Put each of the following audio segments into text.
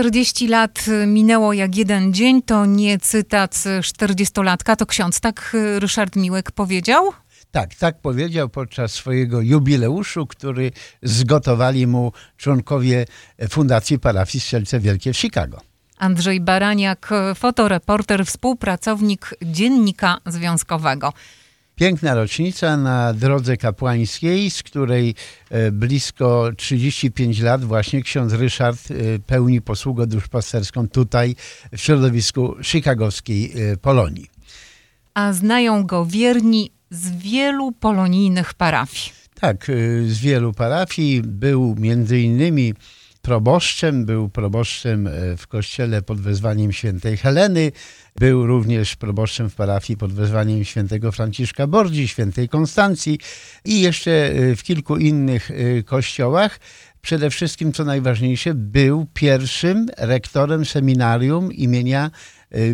40 lat minęło jak jeden dzień, to nie cytat 40-latka, to ksiądz, tak Ryszard Miłek powiedział? Tak, tak powiedział podczas swojego jubileuszu, który zgotowali mu członkowie Fundacji Parafii Strzelce Wielkie w Chicago. Andrzej Baraniak, fotoreporter, współpracownik Dziennika Związkowego. Piękna rocznica na drodze kapłańskiej, z której e, blisko 35 lat właśnie ksiądz Ryszard e, pełni posługę duszpasterską tutaj w środowisku chicagowskiej e, Polonii. A znają go wierni z wielu polonijnych parafii. Tak, z wielu parafii. Był między innymi proboszczem, był proboszczem e, w kościele pod wezwaniem świętej Heleny, był również proboszczem w parafii pod wezwaniem świętego Franciszka Bordzi, świętej Konstancji i jeszcze e, w kilku innych e, kościołach. Przede wszystkim, co najważniejsze, był pierwszym rektorem seminarium imienia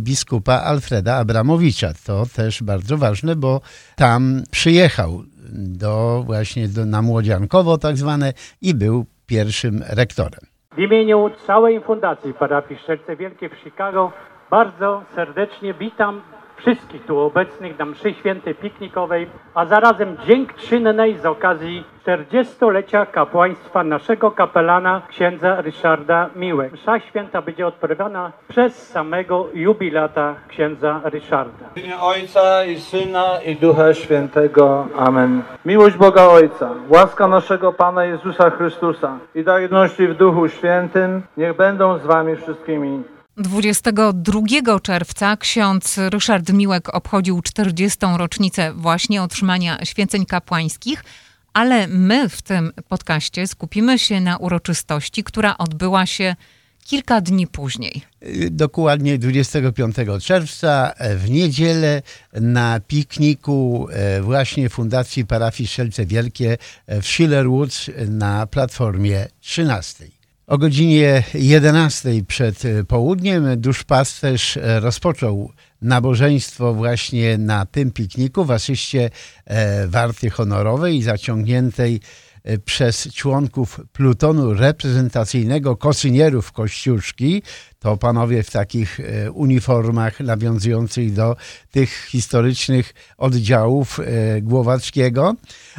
biskupa Alfreda Abramowicza. To też bardzo ważne, bo tam przyjechał do właśnie do, na Młodziankowo tak zwane i był pierwszym rektorem. W imieniu całej Fundacji Parafii Szczerce Wielkie w Chicago bardzo serdecznie witam wszystkich tu obecnych na mszy świętej piknikowej, a zarazem dziękczynnej z okazji 40-lecia kapłaństwa naszego kapelana księdza Ryszarda Miłek. Msza święta będzie odprawiana przez samego jubilata księdza Ryszarda. W imię Ojca i Syna i Ducha Świętego. Amen. Miłość Boga Ojca, łaska naszego Pana Jezusa Chrystusa i darności w Duchu Świętym niech będą z wami wszystkimi 22 czerwca ksiądz Ryszard Miłek obchodził 40. rocznicę właśnie otrzymania święceń kapłańskich, ale my w tym podcaście skupimy się na uroczystości, która odbyła się kilka dni później. Dokładnie 25 czerwca w niedzielę na pikniku e, właśnie Fundacji Parafii Strzelce Wielkie w Schiller Woods na platformie 13. O godzinie 11 przed południem duszpasterz e, rozpoczął nabożeństwo właśnie na tym pikniku w asyście e, warty honorowej zaciągniętej e, przez członków plutonu reprezentacyjnego kosynierów Kościuszki. To panowie w takich uniformach nawiązujących do tych historycznych oddziałów Głowackiego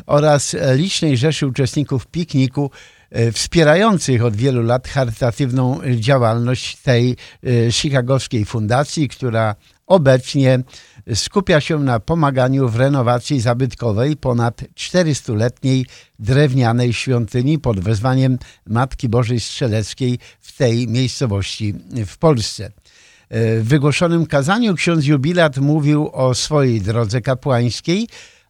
oraz licznej rzeszy uczestników pikniku E, wspierających od wielu lat charytatywną działalność tej e, chicagowskiej fundacji, która obecnie skupia się na pomaganiu w renowacji zabytkowej ponad 400-letniej drewnianej świątyni pod wezwaniem Matki Bożej Strzeleckiej w tej miejscowości w Polsce. E, w wygłoszonym kazaniu ksiądz jubilat mówił o swojej drodze kapłańskiej,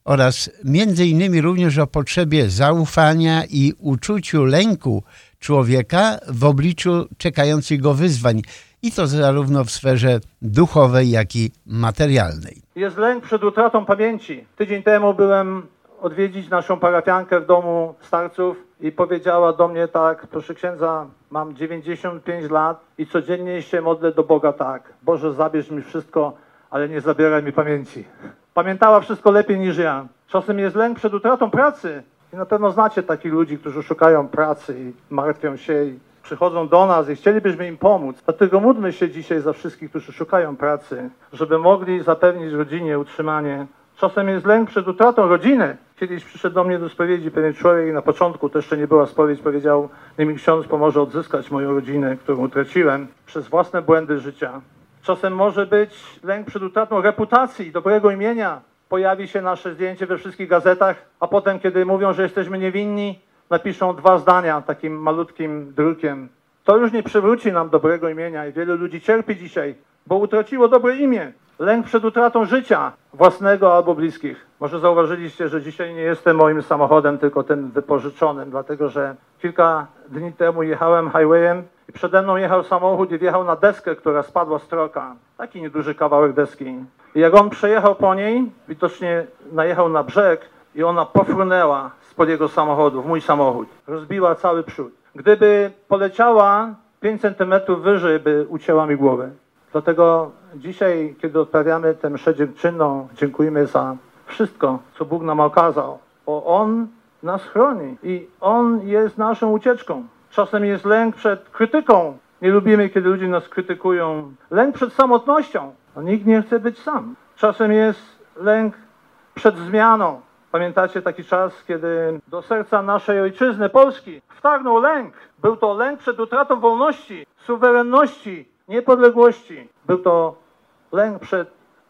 oraz między innymi również o potrzebie zaufania i uczuciu lęku człowieka w obliczu czekających go wyzwań i to zarówno w sferze duchowej, jak i materialnej. Jest lęk przed utratą pamięci. Tydzień temu byłem odwiedzić naszą parafiankę w domu starców i powiedziała do mnie tak, proszę księdza, mam 95 lat i codziennie się modlę do Boga tak, Boże zabierz mi wszystko, ale nie zabieraj mi pamięci. Pamiętała wszystko lepiej niż ja. Czasem jest lęk przed utratą pracy. I na pewno znacie takich ludzi, którzy szukają pracy i martwią się i przychodzą do nas i chcielibyśmy im pomóc. Dlatego módlmy się dzisiaj za wszystkich, którzy szukają pracy, żeby mogli zapewnić rodzinie utrzymanie. Czasem jest lęk przed utratą rodziny. Kiedyś przyszedł do mnie do spowiedzi pewien człowiek i na początku to jeszcze nie była spowiedź, powiedział, niech mi ksiądz pomoże odzyskać moją rodzinę, którą utraciłem przez własne błędy życia. Czasem może być lęk przed utratą reputacji, dobrego imienia. Pojawi się nasze zdjęcie we wszystkich gazetach, a potem, kiedy mówią, że jesteśmy niewinni, napiszą dwa zdania takim malutkim drukiem. To już nie przywróci nam dobrego imienia i wielu ludzi cierpi dzisiaj, bo utraciło dobre imię. Lęk przed utratą życia własnego albo bliskich. Może zauważyliście, że dzisiaj nie jestem moim samochodem, tylko tym wypożyczonym, dlatego że kilka dni temu jechałem highwayem i przede mną jechał samochód i wjechał na deskę, która spadła z troka. Taki nieduży kawałek deski. I jak on przejechał po niej, widocznie najechał na brzeg i ona pofrunęła spod jego samochodu, w mój samochód. Rozbiła cały przód. Gdyby poleciała 5 centymetrów wyżej, by ucięła mi głowę. Dlatego dzisiaj, kiedy odprawiamy tę mszę dziękczynną, dziękujemy za wszystko, co Bóg nam okazał, bo On nas chroni i On jest naszą ucieczką. Czasem jest lęk przed krytyką, Nie lubimy, kiedy ludzie nas krytykują. Lęk przed samotnością. No, nikt nie chce być sam. Czasem jest lęk przed zmianą. Pamiętacie taki czas, kiedy do serca naszej ojczyzny, Polski, wtargnął lęk. Był to lęk przed utratą wolności, suwerenności, niepodległości. Był to lęk przed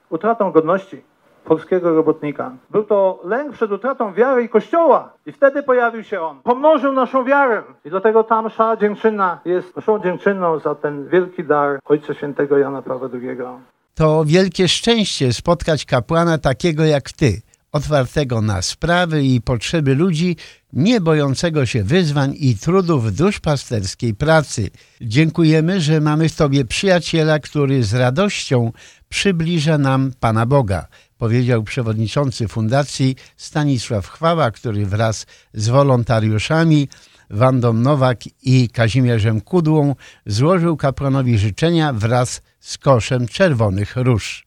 utratą godności polskiego robotnika. Był to lęk przed utratą wiary i Kościoła. I wtedy pojawił się on. Pomnożył naszą wiarę. I dlatego ta msza dziękczynna jest mszą dziękczynną za ten wielki dar Ojca Świętego Jana Pawła II. To wielkie szczęście spotkać kapłana takiego jak ty, otwartego na sprawy i potrzeby ludzi, nie bojącego się wyzwań i trudów duszpasterskiej pracy. Dziękujemy, że mamy w Tobie przyjaciela, który z radością przybliża nam Pana Boga, powiedział przewodniczący fundacji Stanisław Chwała, który wraz z wolontariuszami Wandą Nowak i Kazimierzem Kudłą złożył kapłanowi życzenia wraz z koszem czerwonych róż.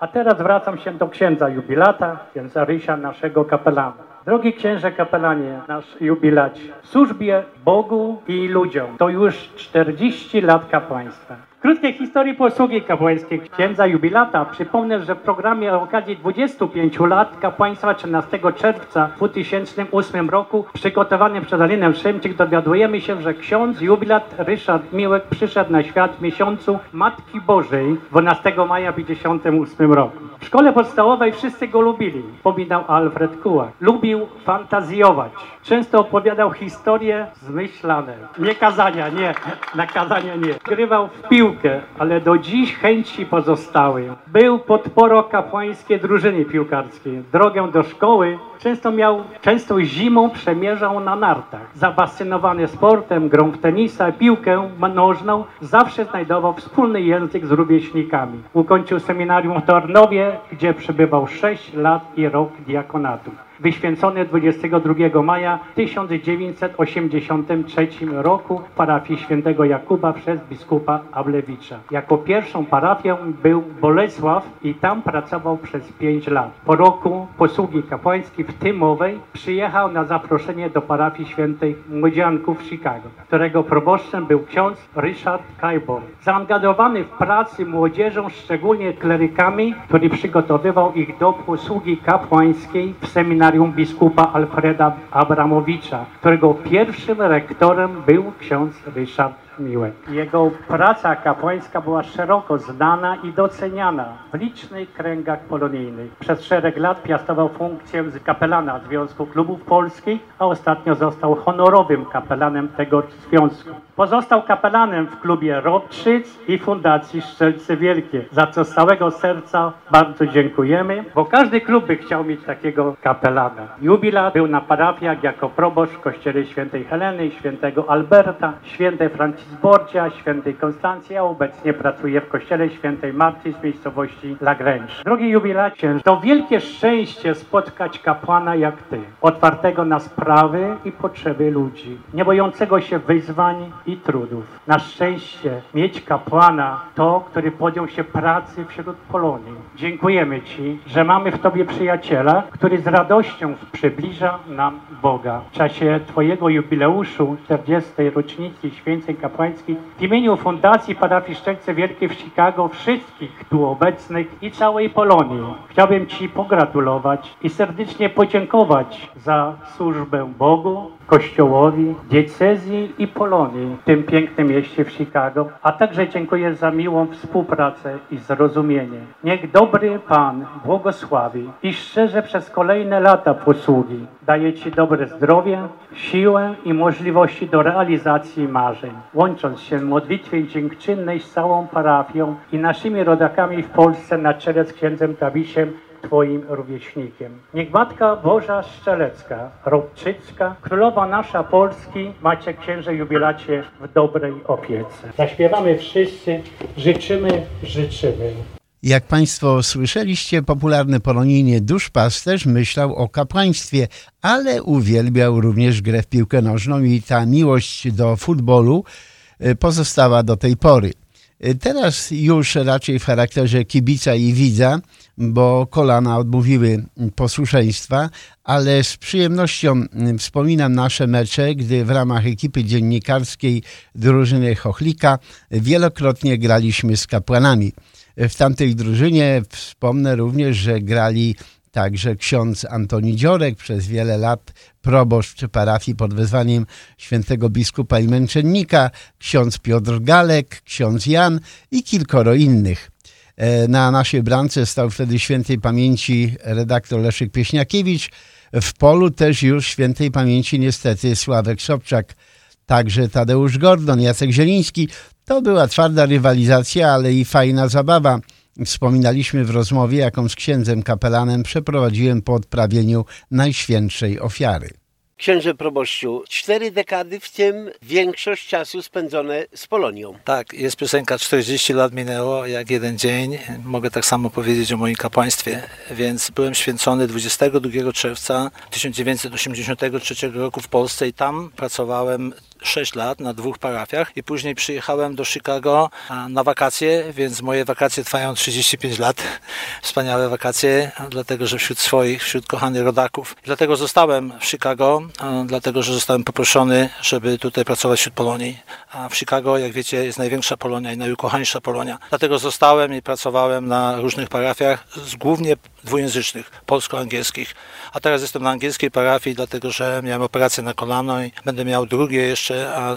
A teraz zwracam się do księdza jubilata, księdza Rysia, naszego kapelana. Drogi księże kapelanie, nasz jubilaci, w służbie Bogu i ludziom to już 40 lat kapłaństwa. Krótkiej historii posługi kapłańskiej księdza jubilata przypomnę, że w programie o okazji 25 lat kapłaństwa 13 czerwca 2008 roku przygotowanym przez Alinę Szymczyk dowiadujemy się, że ksiądz jubilat Ryszard Miłek przyszedł na świat w miesiącu Matki Bożej 12 maja 58 roku. W szkole podstawowej wszyscy go lubili, wspominał Alfred Kułak. Lubił fantazjować. Często opowiadał historie zmyślane. Nie kazania, nie. Na kazania nie. Grywał w piłkę, ale do dziś chęci pozostały. Był podporo kapłańskiej drużyny piłkarskiej. Drogę do szkoły często miał, często zimą przemierzał na nartach. Zafascynowany sportem, grą w tenisa, piłkę nożną, zawsze znajdował wspólny język z rówieśnikami. Ukończył seminarium w Tornowie, gdzie przebywał 6 lat i rok diakonatu wyświęcony 22 maja 1983 roku w parafii świętego Jakuba przez biskupa Ablewicza. Jako pierwszą parafią był Bolesław i tam pracował przez 5 lat. Po roku posługi kapłańskiej w Tymowej przyjechał na zaproszenie do parafii świętej Młodzianków w Chicago, którego proboszczem był ksiądz Richard Kajbor. Zaangażowany w pracy młodzieżą, szczególnie klerykami, który przygotowywał ich do posługi kapłańskiej w seminarium seminarium biskupa Alfreda Abramowicza, którego pierwszym rektorem był ksiądz Ryszard Miłek. Jego praca kapłańska była szeroko znana i doceniana w licznych kręgach polonijnych. Przez szereg lat piastował funkcję kapelana Związku Klubów Polskich, a ostatnio został honorowym kapelanem tego związku. Pozostał kapelanem w klubie Robczyc i Fundacji Szczelce Wielkie, za co z całego serca bardzo dziękujemy, bo każdy klub by chciał mieć takiego kapelana. Jubilat był na parafiach jako proboszcz w kościele świętej Heleny, świętego Alberta, świętej Franciszka Borcia, świętej Konstancji, a obecnie pracuje w kościele świętej Marty z miejscowości Lagrange. Drogi jubilacie, to wielkie szczęście spotkać kapłana jak ty, otwartego na sprawy i potrzeby ludzi, nie bojącego się wyzwań trudów. Na szczęście mieć kapłana, to, który podjął się pracy wśród Polonii. Dziękujemy Ci, że mamy w Tobie przyjaciela, który z radością przybliża nam Boga. W czasie Twojego jubileuszu 40. rocznicy święceń kapłańskiej w imieniu Fundacji Parafii Szczęce Wielkie w Chicago wszystkich tu obecnych i całej Polonii chciałbym Ci pogratulować i serdecznie podziękować za służbę Bogu, Kościołowi, diecezji i Polonii w tym pięknym mieście w Chicago, a także dziękuję za miłą współpracę i zrozumienie. Niech dobry Pan błogosławi i szczerze przez kolejne lata posługi daje Ci dobre zdrowie, siłę i możliwości do realizacji marzeń. Łącząc się w modlitwie dziękczynnej z całą parafią i naszymi rodakami w Polsce na czele z księdzem Tawisiem, Twoim rówieśnikiem. Niech Matka Boża Szczelecka, Robczycka, Królowa nasza Polski, macie księże jubilacie w dobrej opiece. Zaśpiewamy wszyscy, życzymy, życzymy. Jak Państwo słyszeliście, popularny polonijnie duszpasterz myślał o kapłaństwie, ale uwielbiał również grę w piłkę nożną i ta miłość do futbolu e, pozostała do tej pory. Teraz już raczej w charakterze kibica i widza, bo kolana odmówiły posłuszeństwa, ale z przyjemnością wspominam nasze mecze, gdy w ramach ekipy dziennikarskiej drużyny Chochlika wielokrotnie graliśmy z kapłanami. W tamtej drużynie wspomnę również, że grali także ksiądz Antoni Dziorek, przez wiele lat proboszcz parafii pod wezwaniem świętego biskupa i męczennika, ksiądz Piotr Galek, ksiądz Jan i kilkoro innych. E, na naszej bramce stał wtedy świętej pamięci redaktor Leszek Pieśniakiewicz. W polu też już świętej pamięci niestety Sławek Sobczak, także Tadeusz Gordon, Jacek Zieliński. To była twarda rywalizacja, ale i fajna zabawa. Wspominaliśmy w rozmowie, jaką z księdzem kapelanem przeprowadziłem po odprawieniu Najświętszej Ofiary. Księże proboszczu, cztery dekady, w tym większość czasu spędzone z Polonią. Tak, jest piosenka 40 lat minęło, jak jeden dzień. Mogę tak samo powiedzieć o moim kapłaństwie. Więc byłem święcony 22 czerwca 1983 roku w Polsce i tam pracowałem 6 lat na dwóch parafiach i później przyjechałem do Chicago na wakacje, więc moje wakacje trwają 35 lat. Wspaniałe wakacje, dlatego że wśród swoich, wśród kochanych rodaków. Dlatego zostałem w Chicago, dlatego że zostałem poproszony, żeby tutaj pracować wśród Polonii. A w Chicago, jak wiecie, jest największa Polonia i najukochańsza Polonia. Dlatego zostałem i pracowałem na różnych parafiach, głównie dwujęzycznych, polsko-angielskich. A teraz jestem na angielskiej parafii, dlatego że miałem operację na kolano i będę miał drugie jeszcze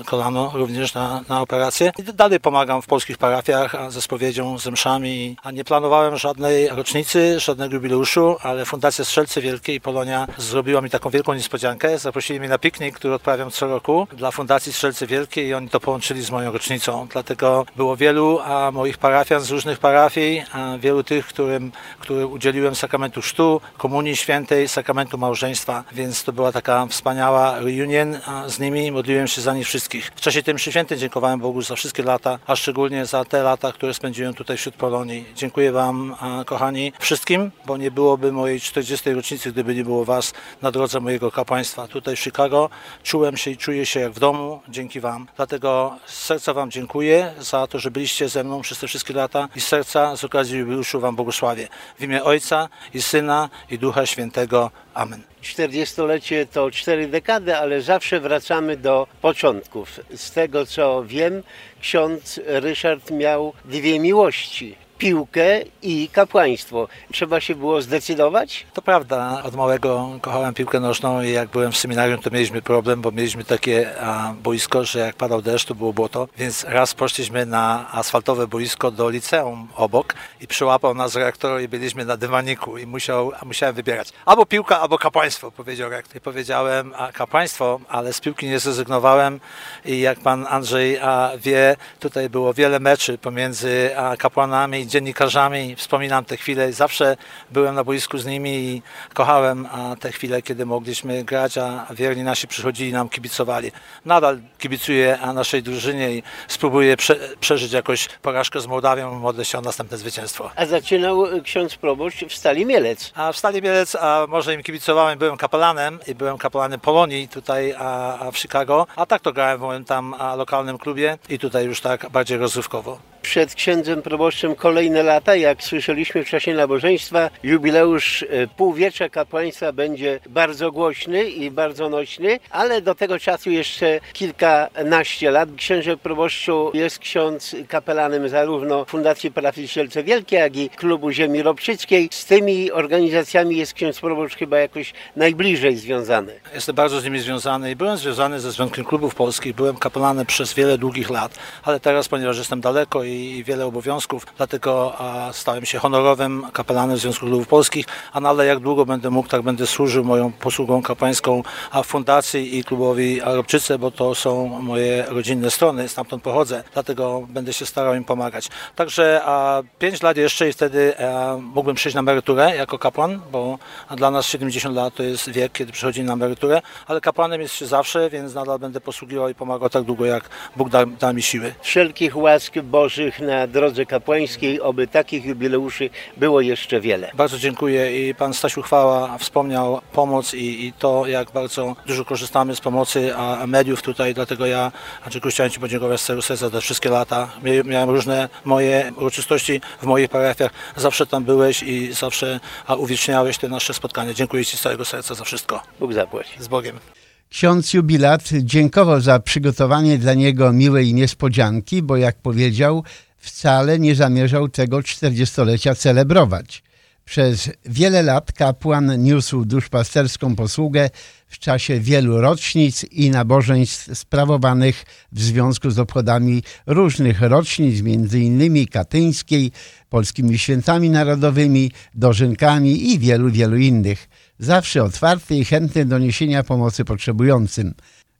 kolano również na, na operację. I dalej pomagam w polskich parafiach ze spowiedzią, z mszami. A nie planowałem żadnej rocznicy, żadnego jubileuszu, ale Fundacja Strzelce Wielkiej Polonia zrobiła mi taką wielką niespodziankę. Zaprosili mnie na piknik, który odprawiam co roku dla Fundacji Strzelce Wielkiej i oni to połączyli z moją rocznicą. Dlatego było wielu a moich parafian z różnych parafii, a wielu tych, którym, którym udzieliłem sakramentu chrztu, komunii świętej, sakramentu małżeństwa, więc to była taka wspaniała reunion z nimi. Modliłem się za nich wszystkich. W czasie tym świętym dziękowałem Bogu za wszystkie lata, a szczególnie za te lata, które spędziłem tutaj wśród Polonii. Dziękuję Wam, kochani, wszystkim, bo nie byłoby mojej 40. rocznicy, gdyby nie było Was na drodze mojego kapłaństwa. Tutaj w Chicago czułem się i czuję się jak w domu dzięki Wam. Dlatego z serca Wam dziękuję za to, że byliście ze mną przez te wszystkie lata i z serca z okazji jubileuszu Wam błogosławię. W imię Ojca i Syna i Ducha Świętego. Amen. 40-lecie to cztery dekady, ale zawsze wracamy do początków. Z tego co wiem, ksiądz Ryszard miał dwie miłości piłkę i kapłaństwo. Trzeba się było zdecydować? To prawda. Od małego kochałem piłkę nożną i jak byłem w seminarium, to mieliśmy problem, bo mieliśmy takie a, boisko, że jak padał deszcz, to było błoto. Więc raz poszliśmy na asfaltowe boisko do liceum obok i przyłapał nas rektor i byliśmy na dywaniku i musiał, musiałem wybierać albo piłka, albo kapłaństwo, powiedział rektor. I powiedziałem a, kapłaństwo, ale z piłki nie zrezygnowałem i jak pan Andrzej a, wie, tutaj było wiele meczy pomiędzy a, kapłanami i dziennikarzami. Wspominam te chwile. Zawsze byłem na boisku z nimi i kochałem te chwile, kiedy mogliśmy grać, a wierni nasi przychodzili nam, kibicowali. Nadal kibicuję naszej drużynie i spróbuję prze, przeżyć jakoś porażkę z Mołdawią. Modlę się o następne zwycięstwo. A zaczynał ksiądz proboszcz w Stali Mielec. A w Stali Mielec, a może im kibicowałem, byłem kapelanem i byłem kapelanem Polonii tutaj a, a w Chicago. A tak to grałem w moim tam lokalnym klubie i tutaj już tak bardziej rozrywkowo przed księdzem proboszczem kolejne lata. Jak słyszeliśmy w czasie nabożeństwa, jubileusz e, półwiecza kapłaństwa będzie bardzo głośny i bardzo nośny, ale do tego czasu jeszcze kilkanaście lat. Księże proboszczu jest ksiądz kapelanem zarówno Fundacji Parafii Sielce Wielkie, jak i Klubu Ziemi Robczyckiej. Z tymi organizacjami jest ksiądz proboszcz chyba jakoś najbliżej związany. Jestem bardzo z nimi związany i byłem związany ze Związkiem Klubów Polskich. Byłem kapelanem przez wiele długich lat, ale teraz, ponieważ jestem daleko i i wiele obowiązków, dlatego stałem się honorowym kapelanem Związku Klubów Polskich, a nadal jak długo będę mógł, tak będę służył moją posługą kapłańską fundacji i klubowi Arabczyce, bo to są moje rodzinne strony, stamtąd pochodzę, dlatego będę się starał im pomagać. Także a 5 lat jeszcze i wtedy a, mógłbym przejść na emeryturę jako kapłan, bo dla nas 70 lat to jest wiek, kiedy przychodzi na emeryturę, ale kapłanem jest się zawsze, więc nadal będę posługiwał i pomagał tak długo, jak Bóg da, da mi siły. Wszelkich łask Bożych na drodze kapłańskiej, oby takich jubileuszy było jeszcze wiele. Bardzo dziękuję i pan Stasiu Chwała wspomniał pomoc i, i to, jak bardzo dużo korzystamy z pomocy a mediów tutaj, dlatego ja Andrzejku chciałem Ci podziękować z całego serca za wszystkie lata. Mia- Miałem różne moje uroczystości w moich parafiach, zawsze tam byłeś i zawsze a, uwieczniałeś te nasze spotkania. Dziękuję Ci z całego serca za wszystko. Bóg zapłaci. Z Bogiem. Ksiądz jubilat dziękował za przygotowanie dla niego miłej niespodzianki, bo jak powiedział, wcale nie zamierzał tego 40-lecia celebrować. Przez wiele lat kapłan niósł duszpasterską posługę w czasie wielu rocznic i nabożeństw sprawowanych w związku z obchodami różnych rocznic, innymi katyńskiej, polskimi świętami narodowymi, dożynkami i wielu, wielu innych. Zawsze otwarty i chętny do niesienia pomocy potrzebującym.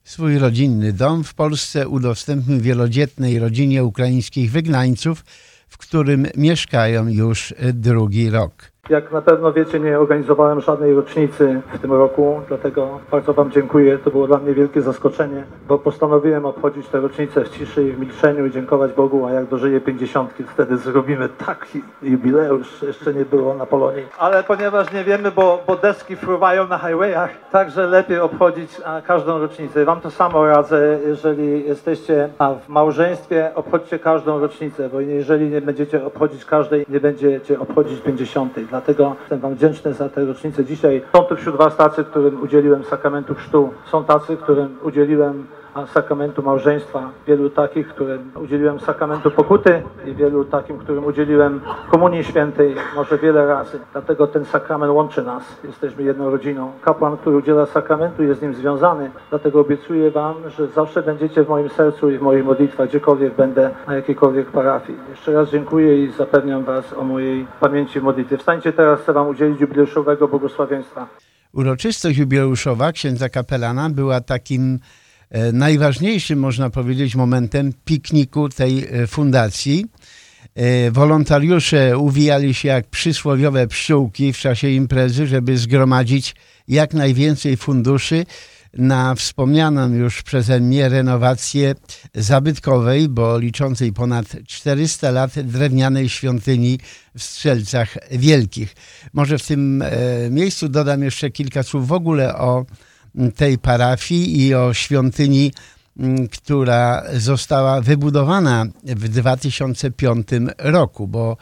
Swój rodzinny dom w Polsce udostępnił wielodzietnej rodzinie ukraińskich wygnańców, w którym mieszkają już drugi rok. Jak na pewno wiecie, nie organizowałem żadnej rocznicy w tym roku, dlatego bardzo Wam dziękuję. To było dla mnie wielkie zaskoczenie, bo postanowiłem obchodzić tę rocznicę w ciszy i w milczeniu i dziękować Bogu, a jak dożyję 50, wtedy zrobimy taki jubileusz, jeszcze nie było na Polonii. Ale ponieważ nie wiemy, bo, bo deski fruwają na highwayach, także lepiej obchodzić każdą rocznicę. Wam to samo radzę, jeżeli jesteście w małżeństwie, obchodźcie każdą rocznicę, bo jeżeli nie będziecie obchodzić każdej, nie będziecie obchodzić 50. Dlatego jestem Wam wdzięczny za tę rocznicę. Dzisiaj są tu wśród Was tacy, którym udzieliłem sakramentu chrztu. Są tacy, którym udzieliłem sakramentu małżeństwa. Wielu takich, którym udzieliłem sakramentu pokuty i wielu takim, którym udzieliłem komunii świętej może wiele razy. Dlatego ten sakrament łączy nas. Jesteśmy jedną rodziną. Kapłan, który udziela sakramentu jest z nim związany. Dlatego obiecuję Wam, że zawsze będziecie w moim sercu i w moich modlitwach, gdziekolwiek będę, na jakiejkolwiek parafii. Jeszcze raz dziękuję i zapewniam Was o mojej pamięci w modlitwie. Wstańcie teraz, chcę Wam udzielić jubileuszowego błogosławieństwa. Uroczystość jubileuszowa księdza kapelana była takim najważniejszym, można powiedzieć, momentem pikniku tej e, fundacji. E, Wolontariusze uwijali się jak przysłowiowe pszczółki w czasie imprezy, żeby zgromadzić jak najwięcej funduszy na wspomnianą już przeze mnie renowację zabytkowej, bo liczącej ponad 400 lat drewnianej świątyni w Strzelcach Wielkich. Może w tym e, miejscu dodam jeszcze kilka słów w ogóle o tej parafii i o świątyni, m, która została wybudowana w 2005 roku, bo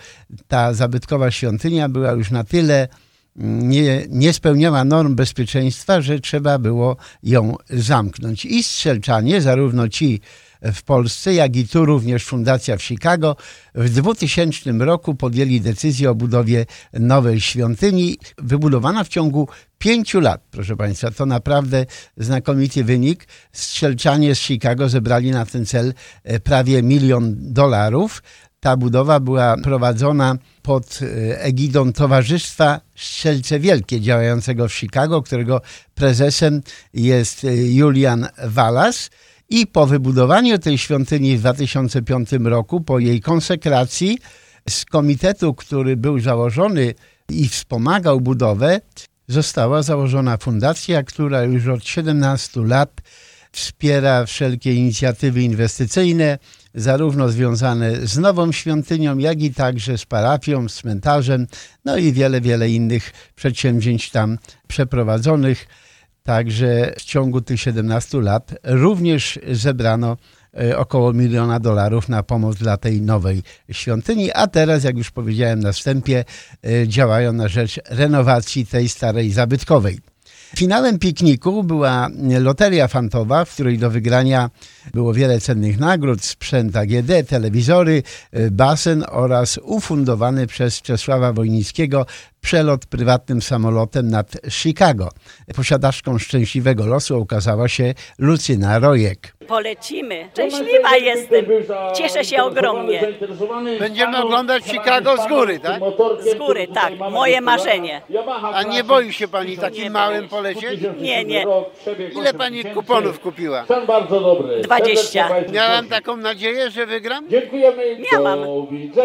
ta zabytkowa świątynia była już na tyle nie, nie spełniała norm bezpieczeństwa, że trzeba było ją zamknąć. I strzelczanie, zarówno ci w Polsce, jak i tu również Fundacja w Chicago, w 2000 roku podjęli decyzję o budowie nowej świątyni, wybudowana w ciągu pięciu lat, proszę Państwa. To naprawdę znakomity wynik. Strzelczanie z Chicago zebrali na ten cel e, prawie milion dolarów. Ta budowa była prowadzona pod e, egidą Towarzystwa Strzelce Wielkie działającego w Chicago, którego prezesem jest e, Julian Wallace. I po wybudowaniu tej świątyni w 2005 roku, po jej konsekracji, z komitetu, który był założony i wspomagał budowę, została założona fundacja, która już od 17 lat wspiera wszelkie inicjatywy inwestycyjne, zarówno związane z nową świątynią, jak i także z parafią, z cmentarzem, no i wiele, wiele innych przedsięwzięć tam przeprowadzonych. Także w ciągu tych 17 lat również zebrano e, około miliona dolarów na pomoc dla tej nowej świątyni, a teraz, jak już powiedziałem na wstępie, e, działają na rzecz renowacji tej starej zabytkowej. Finałem pikniku była loteria fantowa, w której do wygrania było wiele cennych nagród, sprzęt AGD, telewizory, e, basen oraz ufundowany przez Czesława Wojnickiego przelot prywatnym samolotem nad Chicago. Posiadaczką szczęśliwego losu okazała się Lucyna Rojek. Polecimy. Szczęśliwa jestem. Cieszę się ogromnie. Będziemy oglądać Chicago z góry, tak? Z góry, tak. Moje marzenie. A nie boi się pani takim Nie małym polecieć? Nie, nie. Ile pani kuponów kupiła? 20. Miałam taką nadzieję, że wygram? Miałam.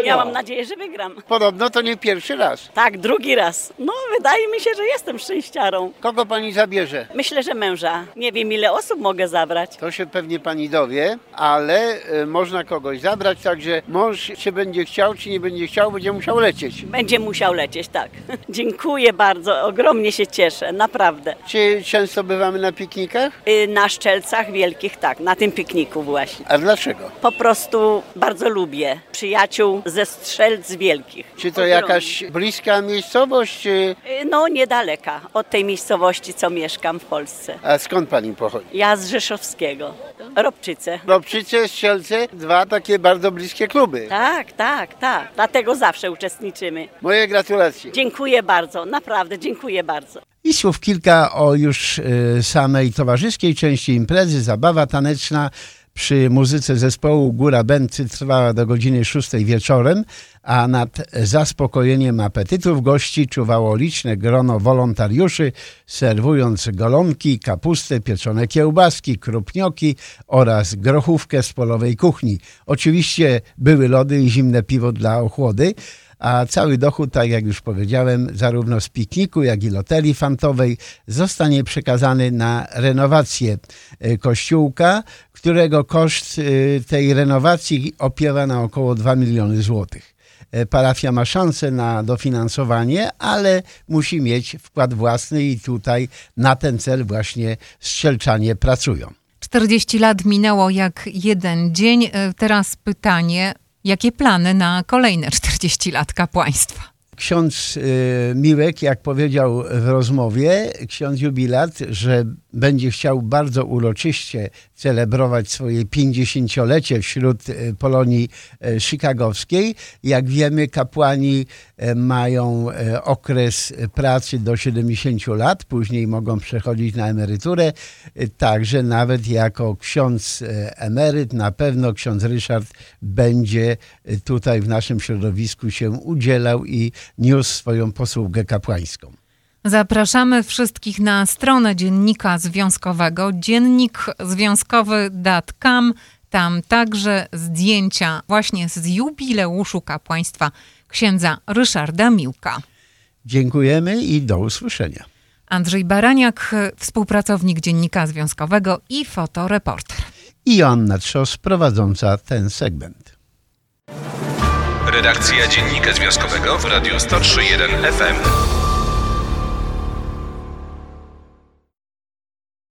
Miałam nadzieję, że wygram. Podobno to nie pierwszy raz. Tak, drugi raz. No, wydaje mi się, że jestem szczęściarą. Kogo pani zabierze? Myślę, że męża. Nie wiem, ile osób mogę zabrać. To się pewnie pani dowie, ale e, można kogoś zabrać, także mąż się będzie chciał, czy nie będzie chciał, będzie musiał lecieć. Będzie musiał lecieć, tak. Dziękuję bardzo, ogromnie się cieszę, naprawdę. Czy często bywamy na piknikach? Y, Na Szczelcach Wielkich, tak, na tym pikniku właśnie. A dlaczego? Po prostu bardzo lubię przyjaciół ze Strzelc Wielkich. Czy to Ogromnie. jakaś bliska miejscowość, czy... Y, No, niedaleka od tej miejscowości, co mieszkam w Polsce. A skąd pani pochodzi? Ja z Rzeszowskiego, Robczyce. Robczyce, Strzelce, dwa takie bardzo bliskie kluby. Tak, tak, tak. Dlatego zawsze uczestniczymy. Moje gratulacje. Dziękuję bardzo, naprawdę dziękuję bardzo. I słów kilka o już y, samej towarzyskiej części imprezy. Zabawa taneczna przy muzyce zespołu Góra Bęcy trwała do godziny 6 wieczorem, a nad zaspokojeniem apetytów gości czuwało liczne grono wolontariuszy, serwując golonki, kapustę, pieczone kiełbaski, krupnioki oraz grochówkę z polowej kuchni. Oczywiście były lody i zimne piwo dla ochłody, a cały dochód, tak jak już powiedziałem, zarówno z pikniku, jak i loterii fantowej zostanie przekazany na renowację e, kościółka, którego koszt e, tej renowacji opiewa na około 2 miliony złotych. E, Parafia ma szansę na dofinansowanie, ale musi mieć wkład własny i tutaj na ten cel właśnie strzelczanie pracują. 40 lat minęło jak jeden dzień. Teraz pytanie, jakie plany na kolejne 40 lat kapłaństwa? Ksiądz y, Miłek, jak powiedział w rozmowie, ksiądz jubilat, że będzie chciał bardzo uroczyście celebrować swoje 50-lecie wśród y, Polonii y, chicagowskiej. Jak wiemy, kapłani y, mają okres pracy do 70 lat, później mogą przechodzić na emeryturę. Także nawet jako ksiądz emeryt, na pewno ksiądz Ryszard będzie tutaj w naszym środowisku się udzielał i niósł swoją posługę kapłańską. Zapraszamy wszystkich na stronę Dziennika Związkowego, dziennikzwiązkowy.com. Tam także zdjęcia właśnie z jubileuszu kapłaństwa księdza Ryszarda Miłka. Dziękujemy i do usłyszenia. Andrzej Baraniak, współpracownik Dziennika Związkowego i fotoreporter. I Joanna Trzos prowadząca ten segment. Redakcja Dziennika Związkowego w Radiu 103.1 FM.